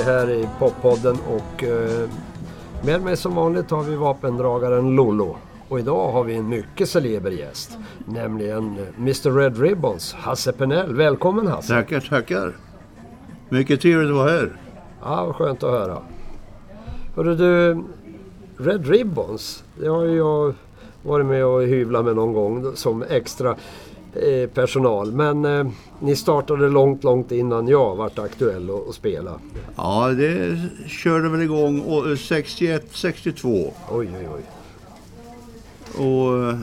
Jocke här i poppodden och eh, med mig som vanligt har vi vapendragaren Lollo. Och idag har vi en mycket celeber gäst. Nämligen Mr Red Ribbons, Hasse Penell. Välkommen Hasse! Tackar, tackar! Mycket trevligt att vara här. Ja, vad skönt att höra. Hörru du, Red Ribbons, det har ju jag varit med och hyvlat med någon gång som extra personal. Men eh, ni startade långt, långt innan jag vart aktuell att spela. Ja, det körde väl igång 61, 62. Oj, oj, oj. Och eh,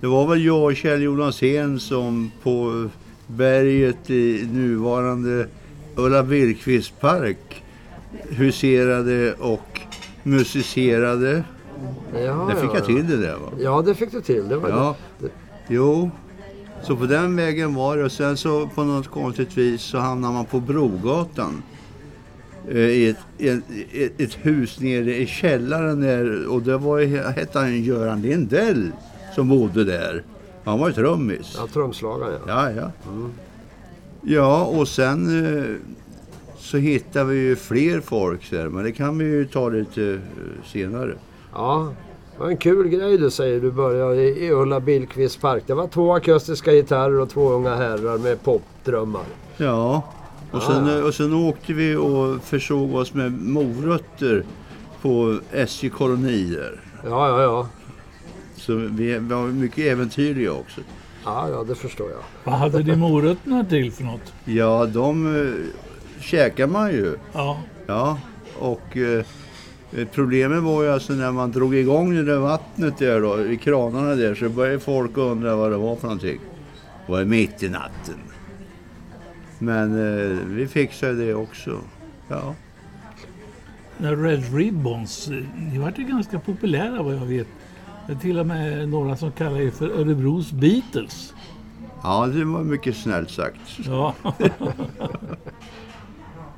det var väl jag och Kjell Jonasen som på berget i nuvarande Ulla Birkvist park huserade och musicerade. Ja, det fick ja, jag till det där va? Ja, det fick du till. Det var Ja. det. Jo, så på den vägen var det. Och sen så på något konstigt vis så hamnade man på Brogatan. eh, I ett, ett, ett, ett hus nere i källaren där. Och det var, ju- hette han Göran Lindell som bodde där. Han var ju trummis. Ja, trumslagaren ja. Ja, ja. Ja, och sen eh, så hittade vi ju fler folk där. Men det kan vi ju ta lite eh, senare. Ja, var en kul grej du säger. Du började i Ulla Billqvists park. Det var två akustiska gitarrer och två unga herrar med popdrömmar. Ja, och sen, och sen åkte vi och försåg oss med morötter på SJ kolonier. Ja, ja, ja. Så vi var mycket äventyrliga också. Ja, ja, det förstår jag. Vad hade ni morötterna till för något? Ja, de eh, käkar man ju. Ja, Ja, och eh, problemet var ju alltså när man drog igång det där vattnet där då, i kranarna där, så började folk undra vad det var för någonting. Det var mitt i natten. Men eh, vi fixade det också. Ja. Red Ribbons, eh, ni vart ju ganska populära vad jag vet. Det är till och med några som kallar er för Örebros Beatles. Ja, det var mycket snällt sagt. Ja,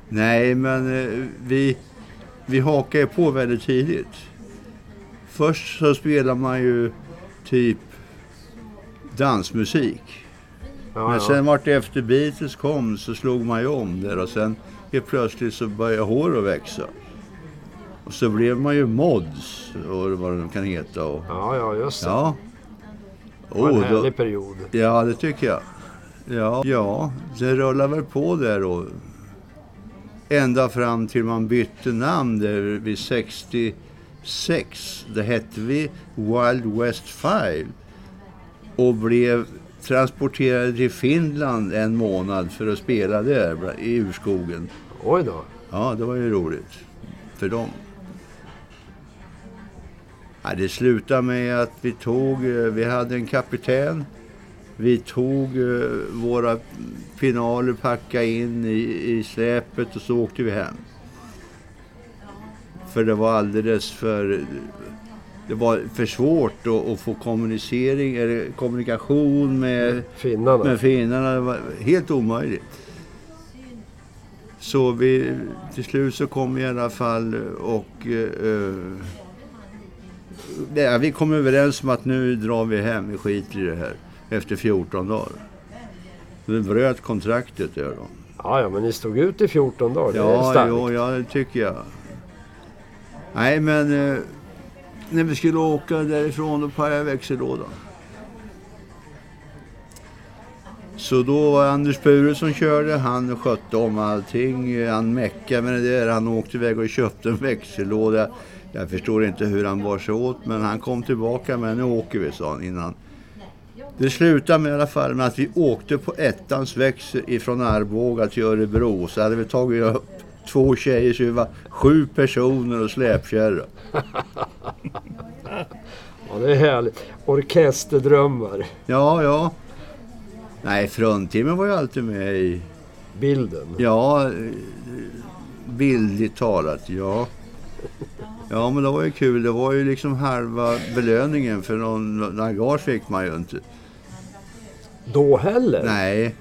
Nej, men eh, vi, vi hakade på väldigt tidigt. Först så spelar man ju typ dansmusik. Ja, men ja. sen vart det efter Beatles kom så slog man ju om där och sen helt plötsligt så började håret växa. Och så blev man ju mods och vad det kan heta. Och, ja, ja, just det. ja. Det var en Oh, då, härlig period. Ja, det tycker jag. Ja, ja, det rullar väl på där då. Ända fram till man bytte namn där vid 66. Det hette vi Wild West 5. Och blev transporterade till Finland en månad för att spela där i urskogen. Oj då. Ja, det var ju roligt för dem. Ja, det slutade med att vi tog, eh, vi hade en kapten. Vi tog eh, våra finaler, packade in i, i släpet och så åkte vi hem. För det var alldeles för, det var för svårt att, att få kommunicering, eller kommunikation med Finnarna. med finnarna det var helt omöjligt. Så vi, till slut så kom vi i alla fall och eh, ja, vi kom överens om att nu drar vi hem, vi skiter i det här. Efter 14 dagar. Vi bröt kontraktet där då. Ja, ja, men ni stod ut i 14 dagar. Ja, jo, ja, det tycker jag. Nej, men eh, när vi skulle åka därifrån då pajade växellådan. Så då var Anders Bure som körde. Han skötte om allting. Han meckade med det där. Han åkte iväg och köpte en växellåda. Jag förstår inte hur han bar sig åt, men han kom tillbaka med nu åker vi, sa han innan. Det slutade med i alla fall med att vi åkte på ettans växel ifrån Arboga till Örebro. Så hade vi tagit upp två tjejer så vi var sju personer och släpkärra. Ja, det är härligt. Orkesterdrömmar. Ja, ja. Nej, fruntimmen var ju alltid med i... Bilden. Ja, bildligt talat, ja. Ja, men det var ju kul. Det var ju liksom halva belöningen för någon, någon gage fick man ju inte. Då heller? Nej.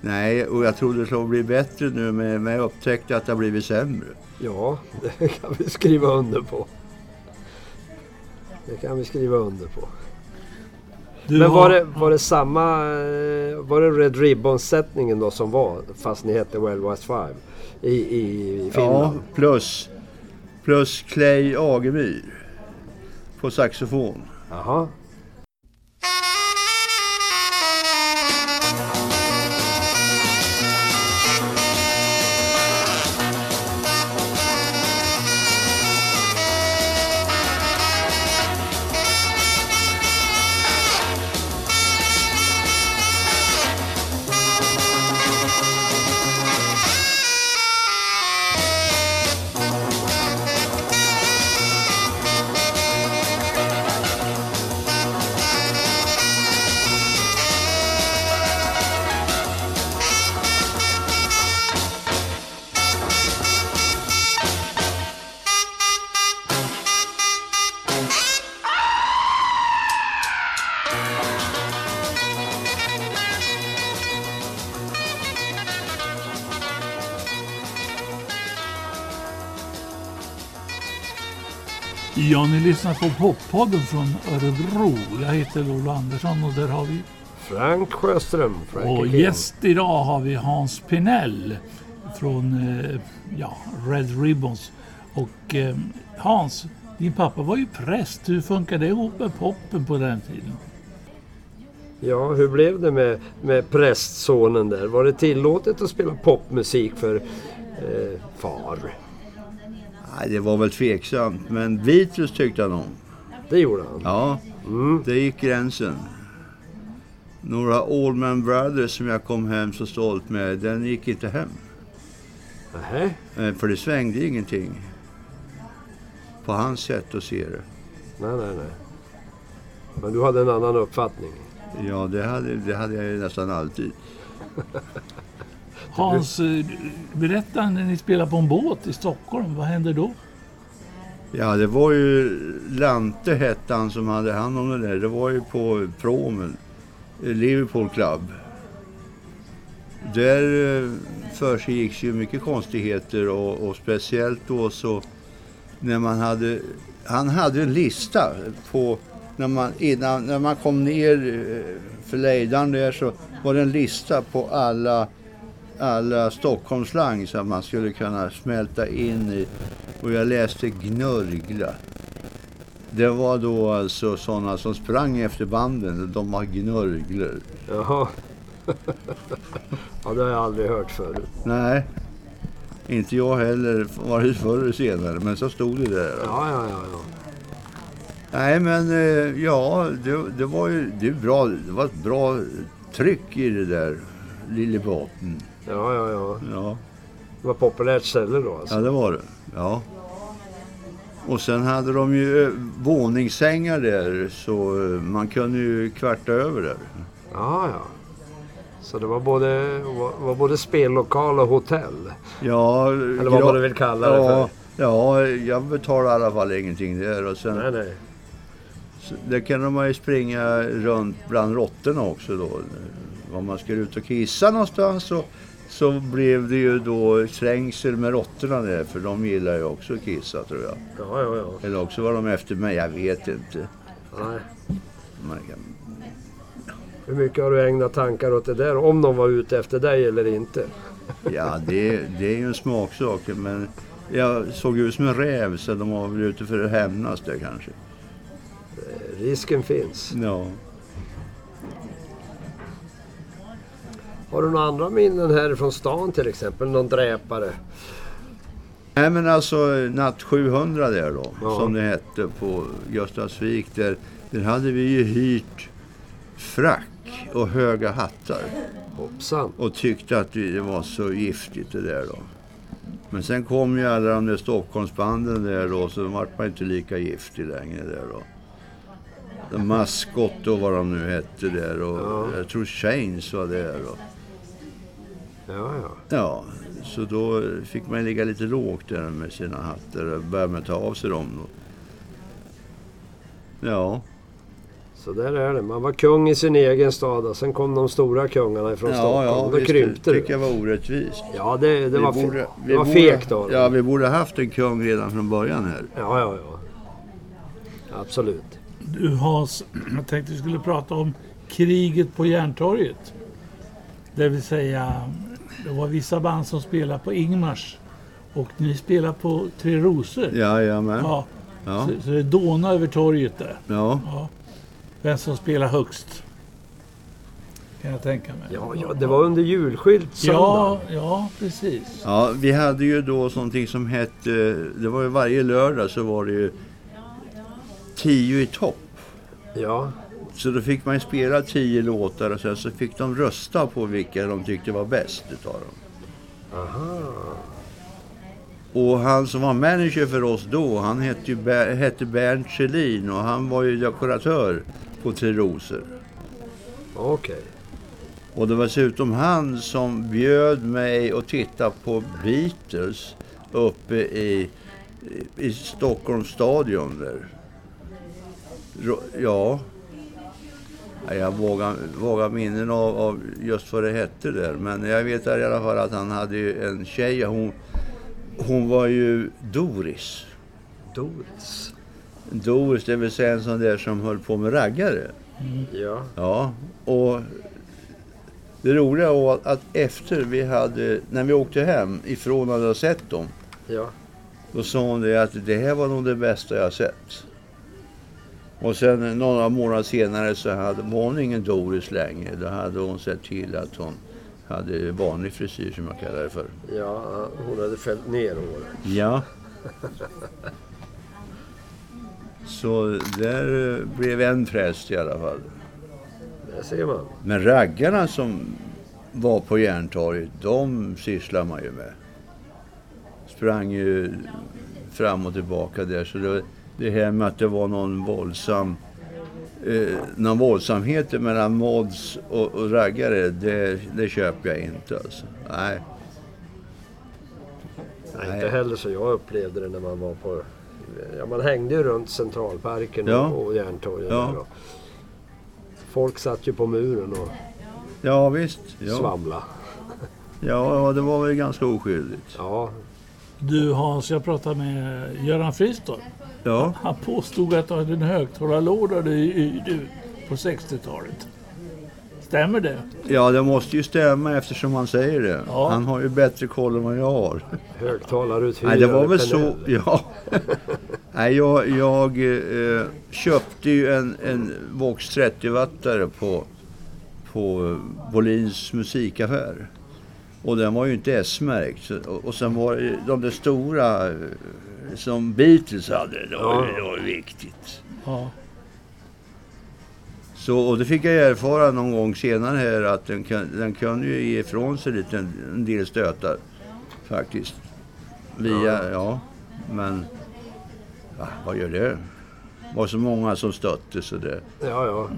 Nej, och jag trodde det skulle bli bättre nu men jag upptäckte att det har blivit sämre. Ja, det kan vi skriva under på. Det kan vi skriva under på. Du Men var har- det, var det samma... eh, Var det Red Ribbon-sättningen då som var fast ni hette Well West Five i, i Ja, Finland? plus, plus Clay Agemyr på saxofon. Jaha. Ja, ni lyssnar på Poppodden från Örebro. Jag heter Lolo Andersson och där har vi... Frank Sjöström. Frankie Och King. gäst idag har vi Hans Pinell från eh, ja, Red Ribbons. Och eh, Hans, din pappa var ju präst. Hur funkar det ihop med poppen på den tiden? Ja, hur blev det med, med prästsonen där? Var det tillåtet att spela popmusik för eh, far? Nej, det var väl tveksamt, men Beatles tyckte han om. Det gjorde han. Ja, Mm. det gick gränsen. Några Allman Brothers som jag kom hem så stolt med, den gick inte hem. Nähä. Eh, För det svängde ingenting. På hans sätt att se det. Nej, nej, nej. Men du hade en annan uppfattning. Ja, det hade, det hade jag ju nästan alltid. Hans, eh, berätta när ni spelar på en båt i Stockholm. Vad händer då? Ja, det var ju Lante hette han som hade hand om det där. Det var ju på promen, eh, Liverpool Club. Där eh, försiggick ju mycket konstigheter och, och speciellt då så när man hade, han hade en lista på när man, innan, när man kom ner för lejdaren där så var det en lista på alla alla Stockholmslang att man skulle kunna smälta in i. Och jag läste gnörgla. Det var då alltså sådana som sprang efter banden. De var gnörglor. Jaha. ja, det har jag aldrig hört förut. Nej, inte jag heller. Vare förr eller senare. Men så stod det där. Ja, ja, ja. ja. Nej, men eh, ja, det, det var ju det är bra. Det var ett bra tryck i det där lille båten. Ja, ja, ja. Ja. Det var populärt ställe då alltså. Ja, det var det. Ja. Och sen hade de ju eh, våningssängar där så eh, man kunde ju kvarta över där. Ja, ja. Så det var både, var, var både spellokal och hotell? Ja, Eller vad man vill kalla det ja, för. Ja, jag betalade i alla fall ingenting där. Och sen, Nej, nej. där kunde man ju springa runt bland råttorna också då. Om man skulle ut och kissa någonstans så, så blev det ju då trängsel med råttorna där. För de gillar ju också att kissa tror jag. Ja, ja, ja. Eller också var de efter mig, jag vet inte. Nej. Man kan- Hur mycket har du ägnat tankar åt det där? Om de var ute efter dig eller inte? Ja, det, det är ju en smaksak. Men jag såg ut som en räv så de var väl ute för att hämnas där kanske. Risken finns. Ja. Har du några andra minnen härifrån stan till exempel? Någon dräpare? Nej men alltså natt 700 där då, Ja. som det hette på Gustavsvik. Där, där hade vi ju hyrt frack och höga hattar. Hoppsan. Och tyckte att det var så giftigt det där då. Men sen kom ju alla de där Stockholmsbanden där då, så vart man inte lika giftig längre där då. Maskott och vad de nu hette där och Ja. jag tror Chains var där då. Ja, ja. Ja, så då fick man ligga lite lågt där med sina hattar och börja med att ta av sig dem då. Ja, Så där är det. Man var kung i sin egen stad och sen kom de stora kungarna ifrån ja, Stockholm. ja Då visst, krympte det det. tycker jag var orättvist. Ja, det, det Vi var, borde- det var borde- fegt dem. Ja, vi borde haft en kung redan från början här. Ja, ja, ja. Absolut. Du Hans, jag tänkte vi skulle prata om kriget på Järntorget. Det vill säga, det var vissa band som spelade på Ingmars och ni spelade på Tre Rosor. Jajamän. Ja, Ja. Så, så det dånade över torget där. Ja. Ja. Vem som spelar högst. Kan jag tänka mig. Ja, ja, det var under julskylt ja, ja, precis. ja, vi hade ju då någonting som hette, det var ju varje lördag så var det ju tio i topp. Ja, Så då fick man spela tio låtar och sen så fick de rösta på vilka de tyckte var bäst utav dem. aha. Och han som var manager för oss då, han hette, ju Ber- hette Bernt Kjellin och han var ju dekoratör på Tre Rosor. Okej. Och det var dessutom han som bjöd mig att titta på Beatles uppe i, i Stockholms stadion där. Ja. Ja, Jag vågar, vågar minnen av, av just vad det hette där. Men jag vet i alla fall att han hade ju en tjej. Hon, hon var ju Doris. Doris. Doris, det vill säga en sån där som höll på med raggare. Ja. Ja, och det roliga var att efter vi hade, när vi åkte hem ifrån att ha sett dem, Ja. då sa hon det att det här var nog det bästa jag sett. Och sen några månader senare så hade var hon ingen Doris längre. Då hade hon sett till att hon hade vanlig frisyr som jag kallar det för. Ja, hon hade fällt ner håret. Ja. Så där eh, blev en präst i alla fall. Det ser man. Men raggarna som var på Järntorget, de sysslar man ju med. Sprang ju fram och tillbaka där. Så det, det här med att det var någon våldsam eh, någon våldsamhet mellan mods och, och raggare, det, det köper jag inte alltså. Nej. Nej, inte heller så jag upplevde det när man var på... Ja, man hängde ju runt Centralparken Ja. och, Järntorget. Ja. och Folk satt ju på muren och Ja visst. Ja. svamla. Ja, ja, det var väl ganska oskyldigt. Ja, Du Hans, jag pratade med Göran Fristorp. Ja, Han påstod att du hade en högtalarlåda på 60-talet. Stämmer det? ja det måste ju stämma eftersom han säger det. Ja. Han har ju bättre koll än vad jag har. högtalaruthyrare. Nej, det var väl så. Ja. Nej, jag, jag eh, köpte ju en, en Vox 30-wattare på, på Bolins musikaffär. Och den var ju inte S-märkt. Och, och sen var det de där stora eh, som Beatles hade. Det var, Ja. det var viktigt. Ja. Så, och det fick jag erfara någon gång senare här att den, den kunde ju ge ifrån sig lite, en, del stötar. Faktiskt. Via, ja. Men, ja, vad gör det? Det var så många som stötte så det... Ja, ja.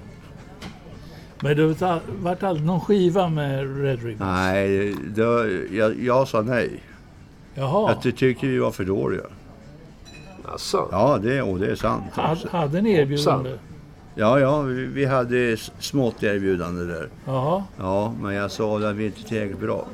Men det var- vart aldrig någon skiva med Red Ribbon? Nej, det, jag, jag sa nej. Jaha. Att det tyckte vi var för dåliga. Alltså. Ja, det, och det är sant. Hade, hade ni erbjudande? Ja, ja, vi, vi hade smått erbjudande där. Jaha. Ja, men jag sa att vi inte tillräckligt bra.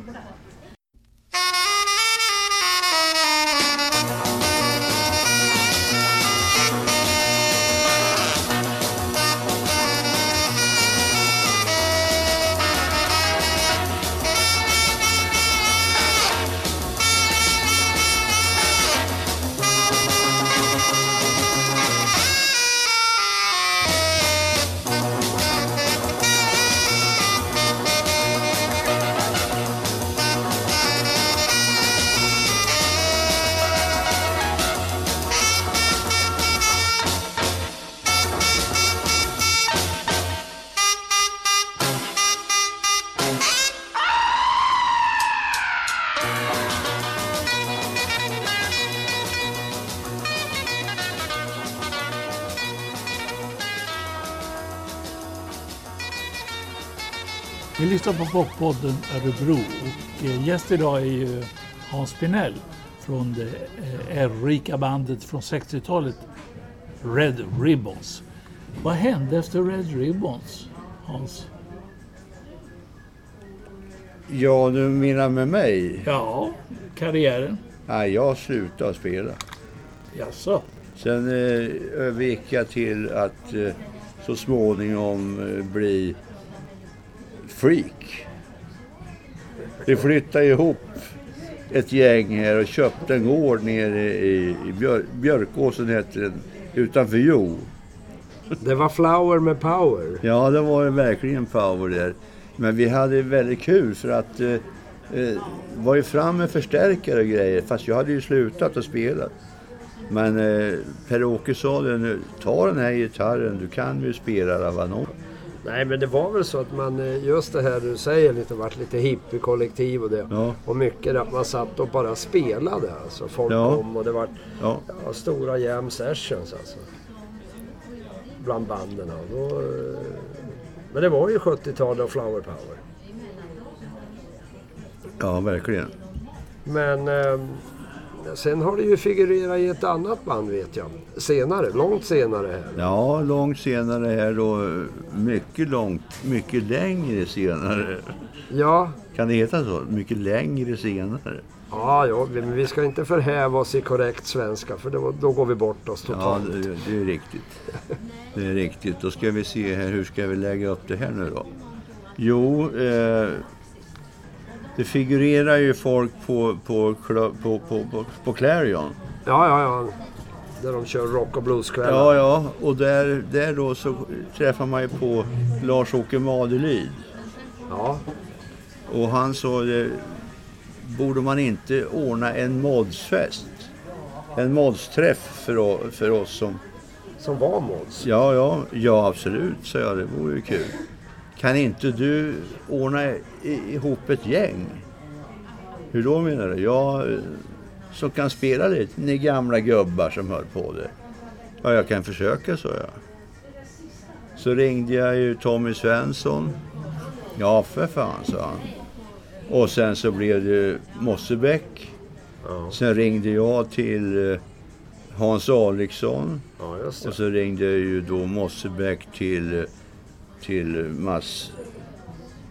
Lyssnar på Poppodden Örebro och eh, gäst idag är ju Hans Pinell från det eh, ärorika bandet från 60-talet Red Ribbons. Vad hände efter Red Ribbons, Hans? Ja, du menar med mig? Ja, karriären. Nej, jag slutade spela. Jaså? Sen eh, övergick jag till att eh, så småningom eh, bli freak. Vi flyttade ihop ett gäng här och köpte en gård nere i, i Björ, Björkåsen heter den, utanför Jo. Det var flower med power. Ja, det var verkligen power där. Men vi hade väldigt kul för att eh, eh, var ju fram med förstärkare och grejer. Fast jag hade ju slutat att spela. Men eh, Per-Åke sa det nu, ta den här gitarren, du kan ju spela Ravanon. Nej men det var väl så att man, eh, just det här du säger, lite vart lite hippiekollektiv och det. Ja. Och mycket att man satt och bara spelade alltså. Folk Ja. kom och det var Ja, ja, stora jam sessions alltså. Bland banden. Och då, eh, men det var ju 70-tal och flower power. ja verkligen. Men eh, sen har det ju figurerat i ett annat band vet jag. Senare, långt senare här. Ja, långt senare här då. Mycket långt, mycket längre senare. Ja, Kan det heta så? Mycket längre senare. ja, ja men vi ska inte förhäva oss i korrekt svenska för då, då går vi bort oss Ja, totalt. det, det är riktigt. Det är riktigt. Då ska vi se här, hur ska vi lägga upp det här nu då? Jo, eh, det figurerar ju folk på, på, på, på, på, Clarion. Ja, ja, ja. Där de kör rock och blueskvällar. Ja, ja, och där, där då så träffar man ju på Lars-Åke Madelyd. ja. Och han sa, borde man inte ordna en modsfest? En modsträff för, för oss som... Som var Måns. Ja, ja, ja absolut, sa jag. Det vore ju kul. Kan inte du ordna ihop ett gäng? Hur då menar du? Ja, eh, som kan spela lite. Ni gamla gubbar som hör på det. Ja, jag kan försöka, sa jag. Så ringde jag ju Tommy Svensson. Ja, för fan, sa han. Och sen så blev det Mossebäck. Ja, Sen ringde jag till eh, Hans Alriksson. ja Och så ringde jag ju då Mossebäck till, till Mats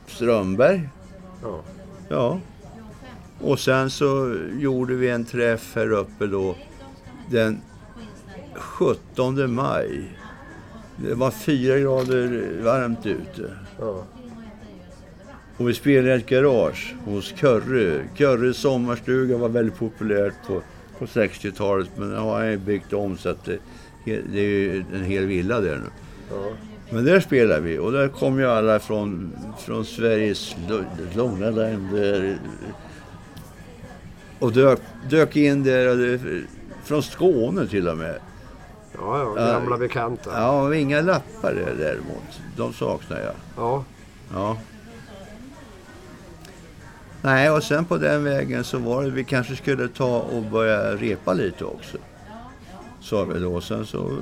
Strömberg. Ja. Ja. Och sen så gjorde vi en träff här uppe då den 17 maj. Det var fyra grader varmt ute. Ja. Och vi spelade i ett garage hos Körre. Körres sommarstuga var väldigt populärt på, på 60-talet men nu har han byggt om så att det, det är en hel villa där nu. Ja. Men där spelade vi och där kom ju alla från, från Sveriges långa länder. Och dök, dök in där, det, från Skåne till och med. Ja, ja, gamla bekanta. Ja, inga lappar där däremot. De saknar jag. Ja. Ja. Nej, och sen på den vägen så var det vi kanske skulle ta och börja repa lite också. Sa vi då. Sen så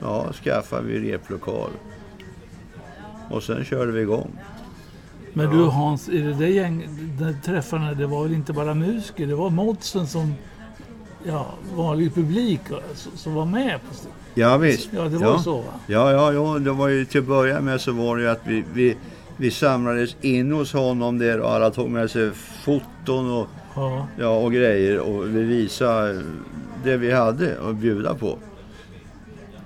ja, skaffade vi replokal. Och sen körde vi igång. Men du Hans, i det där gäng, de träffarna, det var väl inte bara musiker, det var modsen som ja, vanlig publik som, var med. På Ja visst. ja, det var ja. så va? Ja, ja, ja, det var ju till att börja med så var det ju att vi, vi, vi samlades in hos honom där och alla tog med sig foton och, Ja. ja, och grejer och vi visade det vi hade att bjuda på.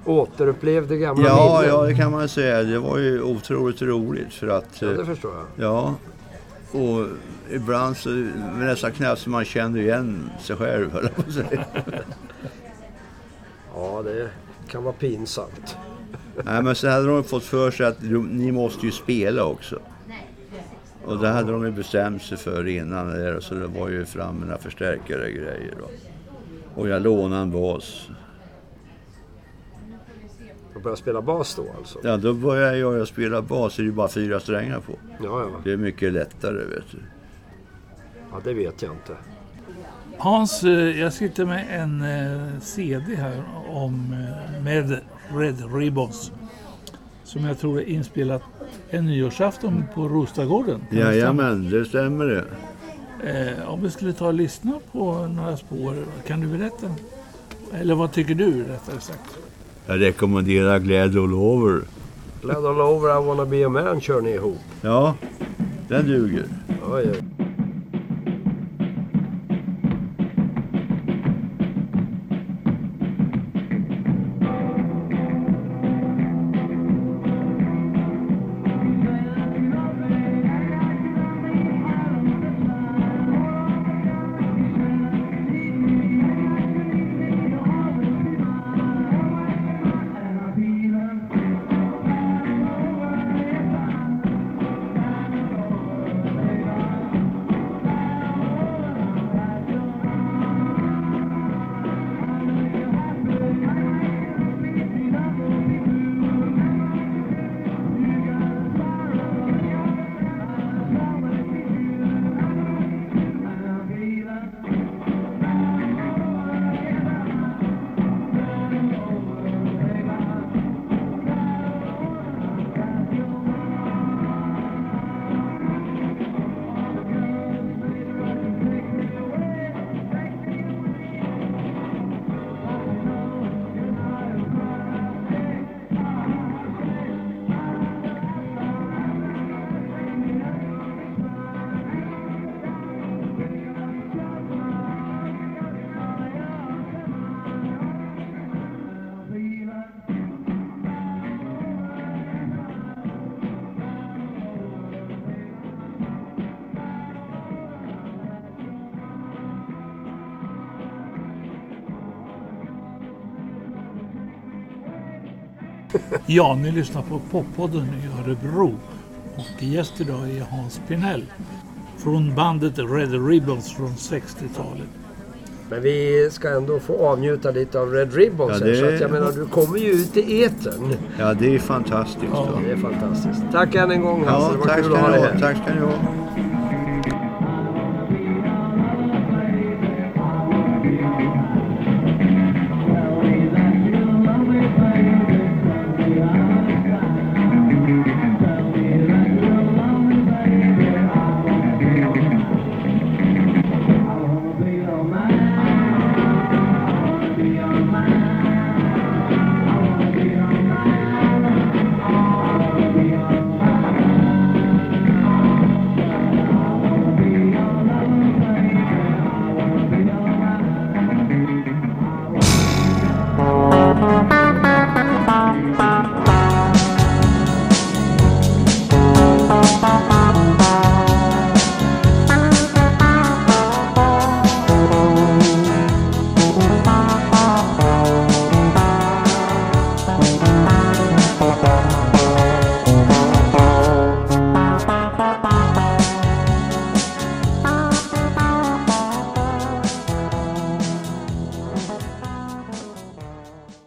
Återupplevde gamla Ja, minnen. ja, det kan man säga. Det var ju otroligt roligt för att... ja, det förstår jag. Ja, och ibland så nästan knappt så man kände igen sig själv, höll jag på att säga. Ja, det kan vara pinsamt. Nej, men så hade de fått för sig att ni måste ju spela också. Och det hade de ju bestämt sig för innan där, så det var ju fram några förstärkare och grejer. Då. Och jag lånade en bas. Och börja spela bas då alltså. Ja, då började jag spela bas, det är ju bara fyra strängar på. Ja, ja. Det är mycket lättare, vet du. Ja, det vet jag inte. Hans, eh, jag sitter med en eh, CD här om, eh, med Red Ribbons. Som jag tror är inspelat en nyårsafton på Rostagården. Jajamän, det stämmer det. Eh, om vi skulle ta och lyssna på några spår, kan du berätta? Eller vad tycker du rättare sagt? Jag rekommenderar Glad All Over. Glad all over I wanna be a man kör ni ihop. Ja, den duger. Oj, oj. Ja, ni lyssnar på Poppodden i Örebro. Och gäst idag är Hans Pinell. Från bandet Red Ribbons från 60-talet. Men vi ska ändå få avnjuta lite av Red Ribbons Ja, här, det- Så att jag menar, du kommer ju ut i etern. Ja, det är fantastiskt. Ja. då. Det är fantastiskt. Tack än en gång Hasse, Ja, det var tack kul att ha dig här. Tack ska ni ha.